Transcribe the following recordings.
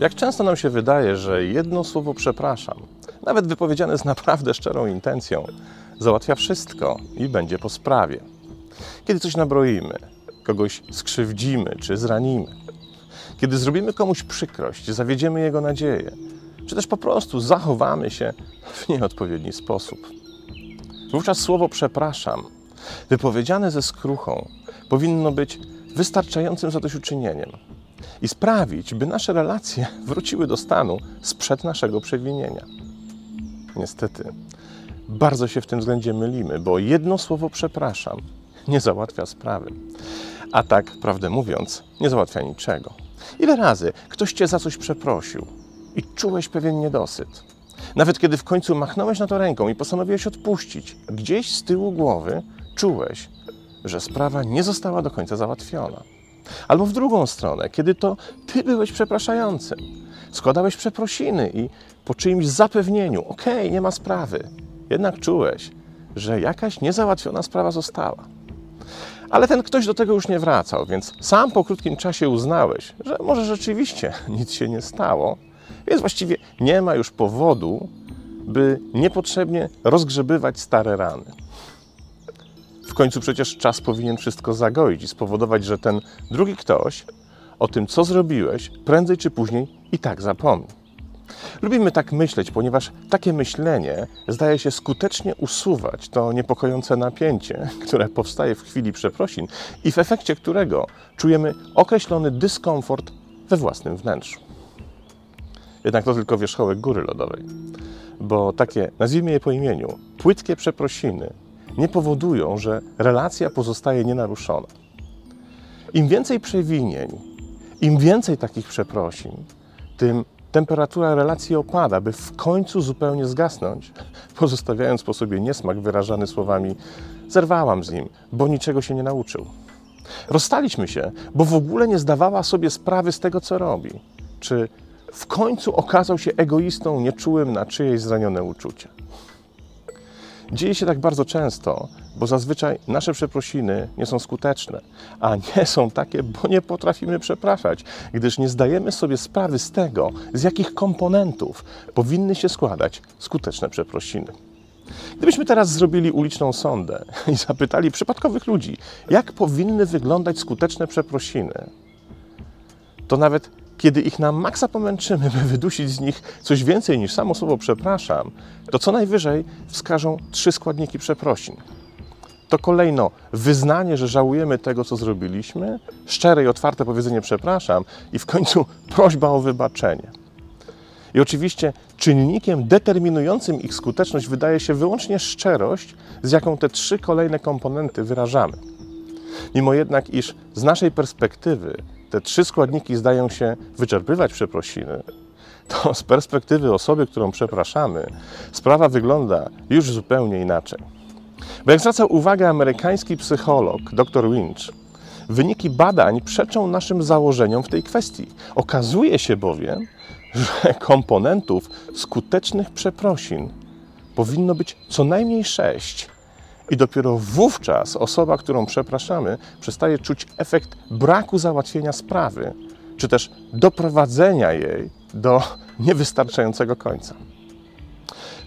Jak często nam się wydaje, że jedno słowo przepraszam, nawet wypowiedziane z naprawdę szczerą intencją, załatwia wszystko i będzie po sprawie. Kiedy coś nabroimy, kogoś skrzywdzimy czy zranimy, kiedy zrobimy komuś przykrość, zawiedziemy jego nadzieję, czy też po prostu zachowamy się w nieodpowiedni sposób. Wówczas słowo przepraszam, wypowiedziane ze skruchą, powinno być wystarczającym zadośćuczynieniem i sprawić, by nasze relacje wróciły do stanu sprzed naszego przewinienia. Niestety, bardzo się w tym względzie mylimy, bo jedno słowo przepraszam nie załatwia sprawy. A tak, prawdę mówiąc, nie załatwia niczego. Ile razy ktoś cię za coś przeprosił i czułeś pewien niedosyt? Nawet kiedy w końcu machnąłeś na to ręką i postanowiłeś odpuścić, gdzieś z tyłu głowy czułeś, że sprawa nie została do końca załatwiona. Albo w drugą stronę, kiedy to ty byłeś przepraszającym, składałeś przeprosiny i po czyimś zapewnieniu, okej, okay, nie ma sprawy, jednak czułeś, że jakaś niezałatwiona sprawa została. Ale ten ktoś do tego już nie wracał, więc sam po krótkim czasie uznałeś, że może rzeczywiście nic się nie stało, więc właściwie nie ma już powodu, by niepotrzebnie rozgrzebywać stare rany. W końcu przecież czas powinien wszystko zagoić i spowodować, że ten drugi ktoś o tym, co zrobiłeś, prędzej czy później i tak zapomni. Lubimy tak myśleć, ponieważ takie myślenie zdaje się skutecznie usuwać to niepokojące napięcie, które powstaje w chwili przeprosin i w efekcie którego czujemy określony dyskomfort we własnym wnętrzu. Jednak to tylko wierzchołek góry lodowej, bo takie, nazwijmy je po imieniu, płytkie przeprosiny nie powodują, że relacja pozostaje nienaruszona. Im więcej przewinień, im więcej takich przeprosin, tym temperatura relacji opada, by w końcu zupełnie zgasnąć, pozostawiając po sobie niesmak wyrażany słowami: Zerwałam z nim, bo niczego się nie nauczył. Rozstaliśmy się, bo w ogóle nie zdawała sobie sprawy z tego, co robi. Czy w końcu okazał się egoistą nieczułym na czyjeś zranione uczucia. Dzieje się tak bardzo często, bo zazwyczaj nasze przeprosiny nie są skuteczne, a nie są takie, bo nie potrafimy przepraszać, gdyż nie zdajemy sobie sprawy z tego, z jakich komponentów powinny się składać skuteczne przeprosiny. Gdybyśmy teraz zrobili uliczną sondę i zapytali przypadkowych ludzi, jak powinny wyglądać skuteczne przeprosiny, to nawet kiedy ich na maksa pomęczymy, by wydusić z nich coś więcej niż samo słowo przepraszam, to co najwyżej wskażą trzy składniki przeprosin. To kolejno wyznanie, że żałujemy tego, co zrobiliśmy, szczere i otwarte powiedzenie przepraszam i w końcu prośba o wybaczenie. I oczywiście czynnikiem determinującym ich skuteczność wydaje się wyłącznie szczerość, z jaką te trzy kolejne komponenty wyrażamy. Mimo jednak, iż z naszej perspektywy te trzy składniki zdają się wyczerpywać przeprosiny, to z perspektywy osoby, którą przepraszamy, sprawa wygląda już zupełnie inaczej. Bo jak zwraca uwagę amerykański psycholog dr Winch, wyniki badań przeczą naszym założeniom w tej kwestii. Okazuje się bowiem, że komponentów skutecznych przeprosin powinno być co najmniej sześć i dopiero wówczas osoba, którą przepraszamy, przestaje czuć efekt braku załatwienia sprawy, czy też doprowadzenia jej do niewystarczającego końca.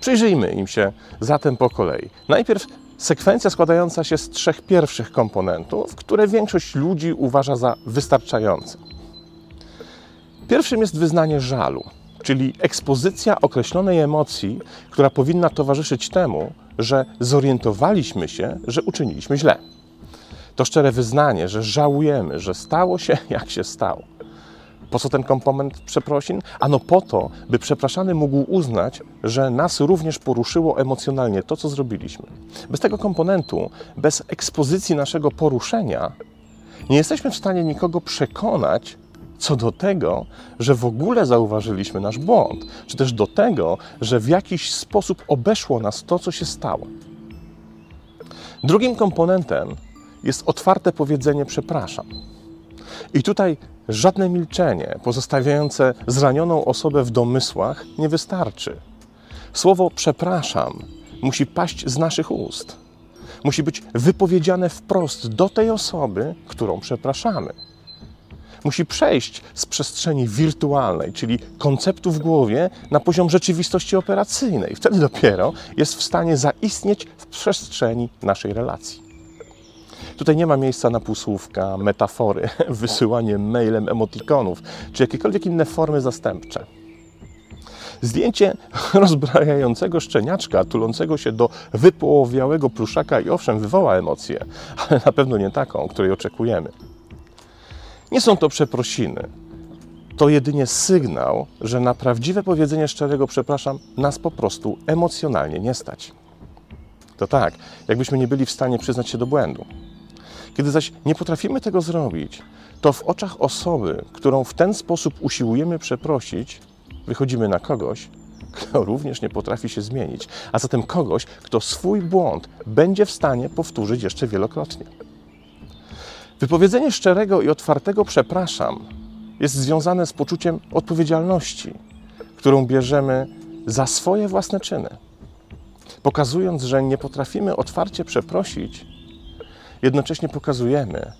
Przyjrzyjmy im się zatem po kolei. Najpierw sekwencja składająca się z trzech pierwszych komponentów, które większość ludzi uważa za wystarczające. Pierwszym jest wyznanie żalu, czyli ekspozycja określonej emocji, która powinna towarzyszyć temu, że zorientowaliśmy się, że uczyniliśmy źle. To szczere wyznanie, że żałujemy, że stało się jak się stało. Po co ten komponent przeprosin? Ano po to, by przepraszany mógł uznać, że nas również poruszyło emocjonalnie to, co zrobiliśmy. Bez tego komponentu, bez ekspozycji naszego poruszenia, nie jesteśmy w stanie nikogo przekonać, co do tego, że w ogóle zauważyliśmy nasz błąd, czy też do tego, że w jakiś sposób obeszło nas to, co się stało. Drugim komponentem jest otwarte powiedzenie przepraszam. I tutaj żadne milczenie pozostawiające zranioną osobę w domysłach nie wystarczy. Słowo przepraszam musi paść z naszych ust. Musi być wypowiedziane wprost do tej osoby, którą przepraszamy. Musi przejść z przestrzeni wirtualnej, czyli konceptu w głowie, na poziom rzeczywistości operacyjnej. Wtedy dopiero jest w stanie zaistnieć w przestrzeni naszej relacji. Tutaj nie ma miejsca na półsłówka, metafory, wysyłanie mailem emotikonów czy jakiekolwiek inne formy zastępcze. Zdjęcie rozbrajającego szczeniaczka tulącego się do wypołowiałego pluszaka i owszem wywoła emocję, ale na pewno nie taką, której oczekujemy. Nie są to przeprosiny. To jedynie sygnał, że na prawdziwe powiedzenie szczerego przepraszam nas po prostu emocjonalnie nie stać. To tak, jakbyśmy nie byli w stanie przyznać się do błędu. Kiedy zaś nie potrafimy tego zrobić, to w oczach osoby, którą w ten sposób usiłujemy przeprosić, wychodzimy na kogoś, kto również nie potrafi się zmienić, a zatem kogoś, kto swój błąd będzie w stanie powtórzyć jeszcze wielokrotnie. Wypowiedzenie szczerego i otwartego przepraszam jest związane z poczuciem odpowiedzialności, którą bierzemy za swoje własne czyny. Pokazując, że nie potrafimy otwarcie przeprosić, jednocześnie pokazujemy,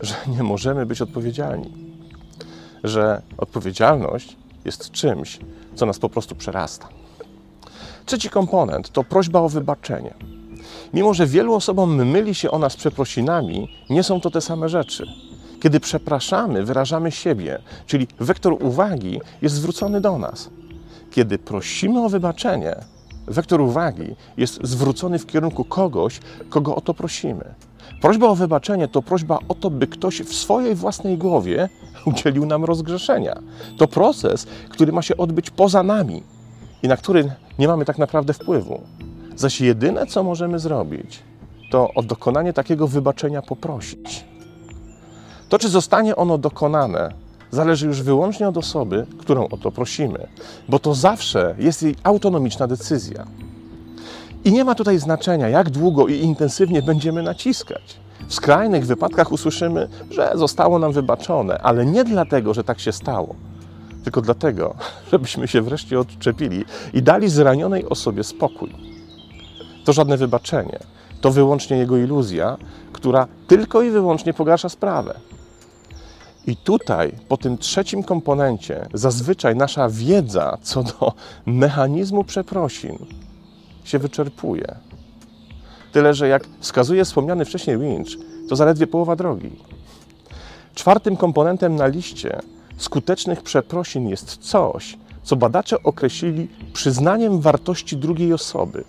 że nie możemy być odpowiedzialni, że odpowiedzialność jest czymś, co nas po prostu przerasta. Trzeci komponent to prośba o wybaczenie. Mimo, że wielu osobom myli się ona z przeprosinami, nie są to te same rzeczy. Kiedy przepraszamy, wyrażamy siebie, czyli wektor uwagi jest zwrócony do nas. Kiedy prosimy o wybaczenie, wektor uwagi jest zwrócony w kierunku kogoś, kogo o to prosimy. Prośba o wybaczenie to prośba o to, by ktoś w swojej własnej głowie udzielił nam rozgrzeszenia. To proces, który ma się odbyć poza nami i na który nie mamy tak naprawdę wpływu. Zaś jedyne, co możemy zrobić, to o dokonanie takiego wybaczenia poprosić. To, czy zostanie ono dokonane, zależy już wyłącznie od osoby, którą o to prosimy, bo to zawsze jest jej autonomiczna decyzja. I nie ma tutaj znaczenia, jak długo i intensywnie będziemy naciskać. W skrajnych wypadkach usłyszymy, że zostało nam wybaczone, ale nie dlatego, że tak się stało, tylko dlatego, żebyśmy się wreszcie odczepili i dali zranionej osobie spokój. To żadne wybaczenie, to wyłącznie jego iluzja, która tylko i wyłącznie pogarsza sprawę. I tutaj, po tym trzecim komponencie, zazwyczaj nasza wiedza co do mechanizmu przeprosin się wyczerpuje. Tyle, że jak wskazuje wspomniany wcześniej Winch, to zaledwie połowa drogi. Czwartym komponentem na liście skutecznych przeprosin jest coś, co badacze określili przyznaniem wartości drugiej osoby.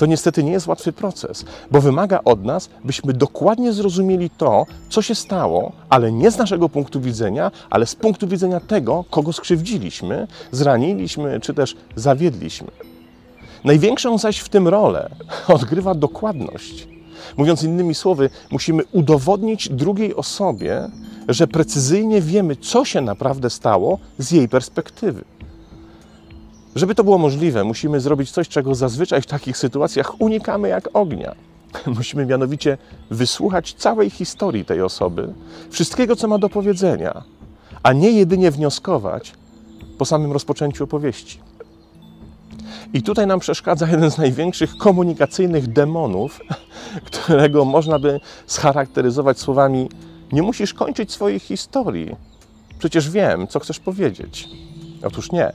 To niestety nie jest łatwy proces, bo wymaga od nas, byśmy dokładnie zrozumieli to, co się stało, ale nie z naszego punktu widzenia, ale z punktu widzenia tego, kogo skrzywdziliśmy, zraniliśmy czy też zawiedliśmy. Największą zaś w tym rolę odgrywa dokładność. Mówiąc innymi słowy, musimy udowodnić drugiej osobie, że precyzyjnie wiemy, co się naprawdę stało z jej perspektywy. Żeby to było możliwe, musimy zrobić coś, czego zazwyczaj w takich sytuacjach unikamy jak ognia. Musimy mianowicie wysłuchać całej historii tej osoby, wszystkiego, co ma do powiedzenia, a nie jedynie wnioskować po samym rozpoczęciu opowieści. I tutaj nam przeszkadza jeden z największych komunikacyjnych demonów, którego można by scharakteryzować słowami: Nie musisz kończyć swojej historii. Przecież wiem, co chcesz powiedzieć. Otóż nie,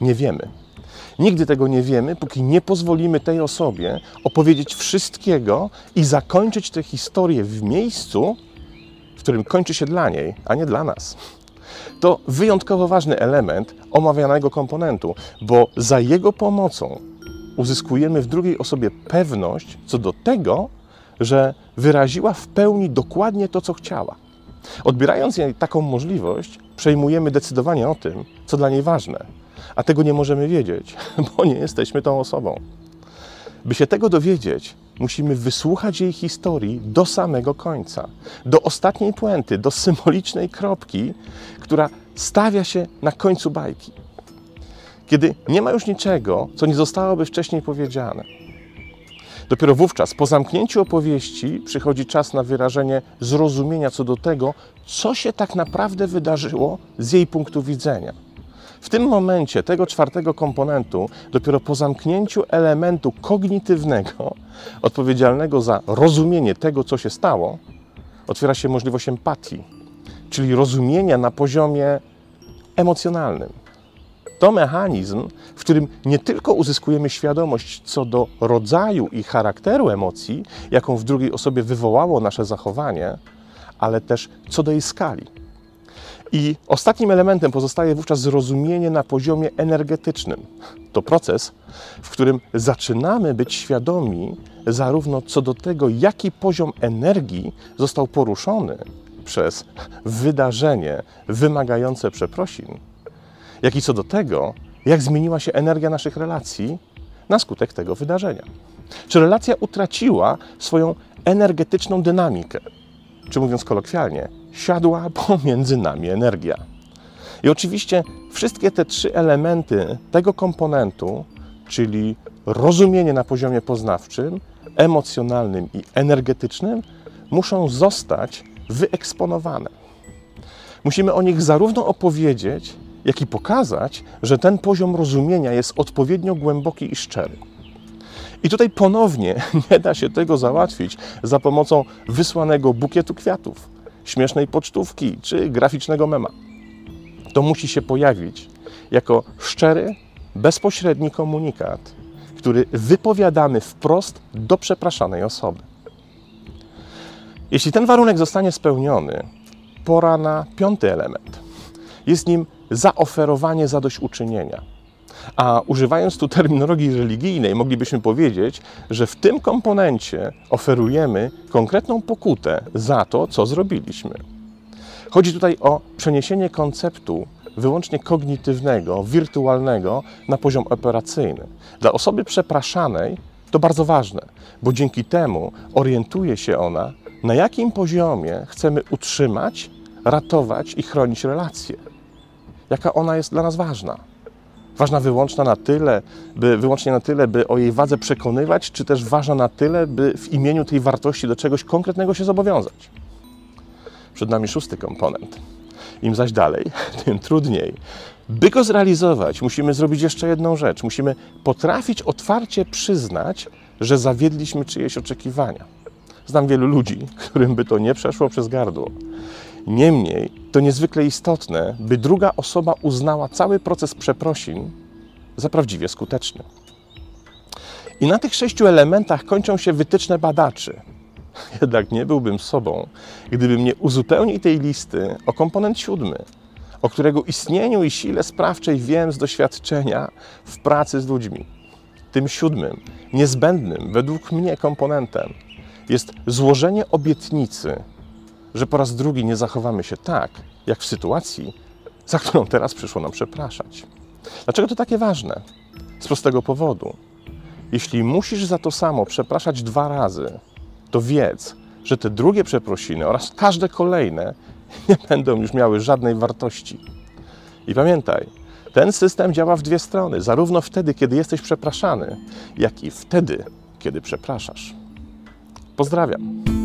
nie wiemy. Nigdy tego nie wiemy, póki nie pozwolimy tej osobie opowiedzieć wszystkiego i zakończyć tę historię w miejscu, w którym kończy się dla niej, a nie dla nas. To wyjątkowo ważny element omawianego komponentu, bo za jego pomocą uzyskujemy w drugiej osobie pewność co do tego, że wyraziła w pełni dokładnie to, co chciała. Odbierając jej taką możliwość, przejmujemy decydowanie o tym, co dla niej ważne, a tego nie możemy wiedzieć, bo nie jesteśmy tą osobą. By się tego dowiedzieć, musimy wysłuchać jej historii do samego końca, do ostatniej puenty, do symbolicznej kropki, która stawia się na końcu bajki. Kiedy nie ma już niczego, co nie zostałoby wcześniej powiedziane. Dopiero wówczas, po zamknięciu opowieści, przychodzi czas na wyrażenie zrozumienia co do tego, co się tak naprawdę wydarzyło z jej punktu widzenia W tym momencie tego czwartego komponentu, dopiero po zamknięciu elementu kognitywnego, odpowiedzialnego za rozumienie tego, co się stało, otwiera się możliwość empatii, czyli rozumienia na poziomie emocjonalnym. To mechanizm, w którym nie tylko uzyskujemy świadomość co do rodzaju i charakteru emocji, jaką w drugiej osobie wywołało nasze zachowanie, ale też co do jej skali. I ostatnim elementem pozostaje wówczas zrozumienie na poziomie energetycznym. To proces, w którym zaczynamy być świadomi zarówno co do tego, jaki poziom energii został poruszony przez wydarzenie wymagające przeprosin, jak i co do tego, jak zmieniła się energia naszych relacji na skutek tego wydarzenia. Czy relacja utraciła swoją energetyczną dynamikę? Czy mówiąc kolokwialnie, siadła pomiędzy nami energia? I oczywiście wszystkie te trzy elementy tego komponentu, czyli rozumienie na poziomie poznawczym, emocjonalnym i energetycznym, muszą zostać wyeksponowane. Musimy o nich zarówno opowiedzieć, jak i pokazać, że ten poziom rozumienia jest odpowiednio głęboki i szczery. I tutaj ponownie nie da się tego załatwić za pomocą wysłanego bukietu kwiatów, śmiesznej pocztówki czy graficznego mema. To musi się pojawić jako szczery, bezpośredni komunikat, który wypowiadamy wprost do przepraszanej osoby. Jeśli ten warunek zostanie spełniony, pora na piąty element. Jest nim zaoferowanie zadośćuczynienia. A używając tu terminologii religijnej, moglibyśmy powiedzieć, że w tym komponencie oferujemy konkretną pokutę za to, co zrobiliśmy. Chodzi tutaj o przeniesienie konceptu wyłącznie kognitywnego, wirtualnego na poziom operacyjny. Dla osoby przepraszanej to bardzo ważne, bo dzięki temu orientuje się ona, na jakim poziomie chcemy utrzymać, ratować i chronić relacje jaka ona jest dla nas ważna. Ważna wyłączna na tyle, by, wyłącznie na tyle, by o jej wadze przekonywać, czy też ważna na tyle, by w imieniu tej wartości do czegoś konkretnego się zobowiązać. Przed nami szósty komponent. Im zaś dalej, tym trudniej. By go zrealizować, musimy zrobić jeszcze jedną rzecz. Musimy potrafić otwarcie przyznać, że zawiedliśmy czyjeś oczekiwania. Znam wielu ludzi, którym by to nie przeszło przez gardło. Niemniej to niezwykle istotne, by druga osoba uznała cały proces przeprosin za prawdziwie skuteczny. I na tych sześciu elementach kończą się wytyczne badaczy. Jednak nie byłbym sobą, gdybym nie uzupełnił tej listy o komponent siódmy, o którego istnieniu i sile sprawczej wiem z doświadczenia w pracy z ludźmi. Tym siódmym, niezbędnym według mnie komponentem jest złożenie obietnicy że po raz drugi nie zachowamy się tak, jak w sytuacji, za którą teraz przyszło nam przepraszać. Dlaczego to takie ważne? Z prostego powodu. Jeśli musisz za to samo przepraszać dwa razy, to wiedz, że te drugie przeprosiny oraz każde kolejne nie będą już miały żadnej wartości. I pamiętaj, ten system działa w dwie strony, zarówno wtedy, kiedy jesteś przepraszany, jak i wtedy, kiedy przepraszasz. Pozdrawiam.